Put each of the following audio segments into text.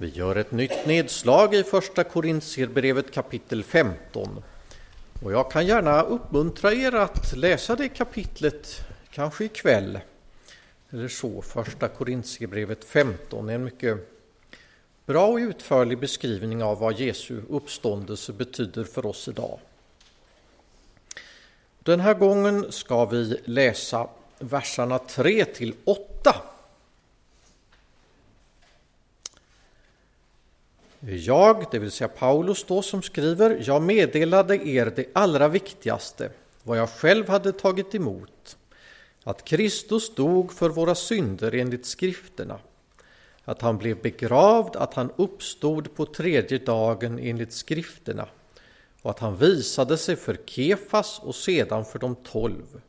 Vi gör ett nytt nedslag i Första Korintierbrevet kapitel 15. Och jag kan gärna uppmuntra er att läsa det kapitlet, kanske ikväll. Eller så, Första Korintierbrevet 15 är en mycket bra och utförlig beskrivning av vad Jesu uppståndelse betyder för oss idag. Den här gången ska vi läsa verserna 3 till 8 Jag, det vill säga Paulus då som skriver, jag meddelade er det allra viktigaste, vad jag själv hade tagit emot, att Kristus dog för våra synder enligt skrifterna, att han blev begravd, att han uppstod på tredje dagen enligt skrifterna och att han visade sig för Kefas och sedan för de tolv.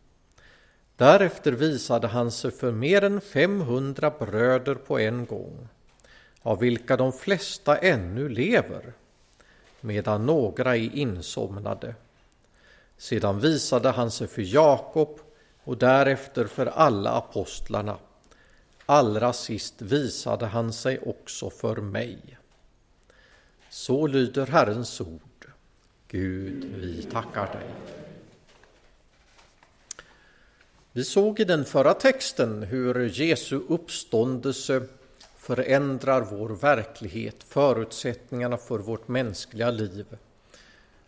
Därefter visade han sig för mer än 500 bröder på en gång av vilka de flesta ännu lever, medan några är insomnade. Sedan visade han sig för Jakob och därefter för alla apostlarna. Allra sist visade han sig också för mig. Så lyder Herrens ord. Gud, vi tackar dig. Vi såg i den förra texten hur Jesu uppståndelse förändrar vår verklighet, förutsättningarna för vårt mänskliga liv.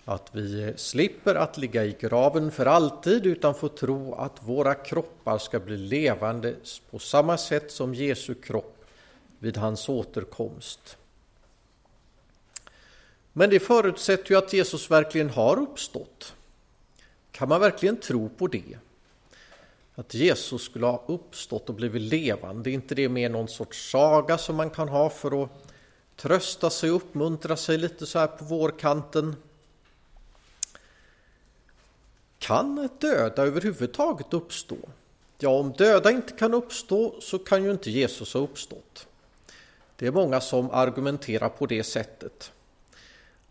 Att vi slipper att ligga i graven för alltid utan får tro att våra kroppar ska bli levande på samma sätt som Jesu kropp vid hans återkomst. Men det förutsätter ju att Jesus verkligen har uppstått. Kan man verkligen tro på det? Att Jesus skulle ha uppstått och blivit levande, är inte det mer någon sorts saga som man kan ha för att trösta sig och uppmuntra sig lite så här på vårkanten? Kan döda överhuvudtaget uppstå? Ja, om döda inte kan uppstå så kan ju inte Jesus ha uppstått. Det är många som argumenterar på det sättet.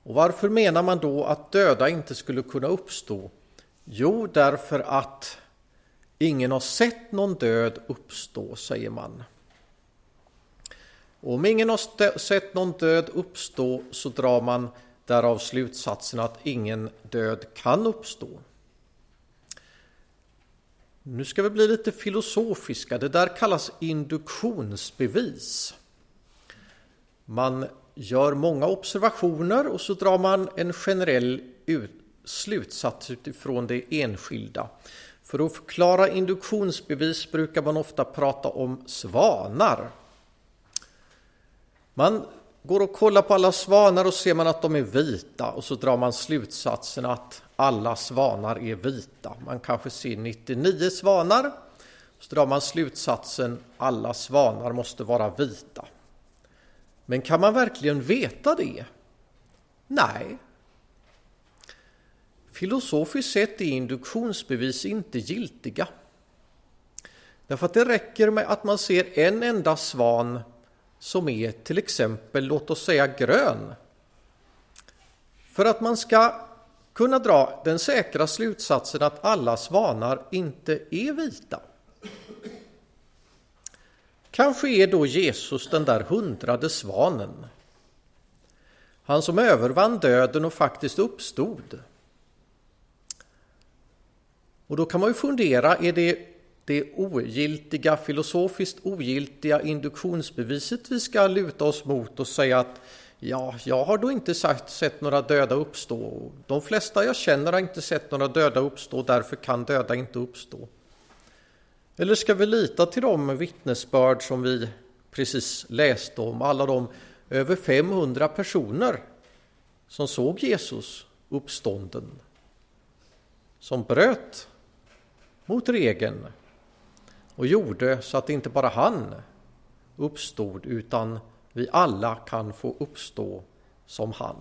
Och varför menar man då att döda inte skulle kunna uppstå? Jo, därför att Ingen har sett någon död uppstå, säger man. Och om ingen har sett någon död uppstå så drar man därav slutsatsen att ingen död kan uppstå. Nu ska vi bli lite filosofiska. Det där kallas induktionsbevis. Man gör många observationer och så drar man en generell slutsats utifrån det enskilda. För att förklara induktionsbevis brukar man ofta prata om svanar. Man går och kollar på alla svanar och ser man att de är vita och så drar man slutsatsen att alla svanar är vita. Man kanske ser 99 svanar så drar man slutsatsen alla svanar måste vara vita. Men kan man verkligen veta det? Nej, Filosofiskt sett är induktionsbevis inte giltiga. Därför att det räcker med att man ser en enda svan som är till exempel, låt oss säga grön. För att man ska kunna dra den säkra slutsatsen att alla svanar inte är vita. Kanske är då Jesus den där hundrade svanen. Han som övervann döden och faktiskt uppstod. Och då kan man ju fundera, är det det ogiltiga, filosofiskt ogiltiga induktionsbeviset vi ska luta oss mot och säga att ja, jag har då inte sagt, sett några döda uppstå. De flesta jag känner har inte sett några döda uppstå, därför kan döda inte uppstå. Eller ska vi lita till de vittnesbörd som vi precis läste om, alla de över 500 personer som såg Jesus uppstånden, som bröt mot regeln och gjorde så att inte bara han uppstod utan vi alla kan få uppstå som han.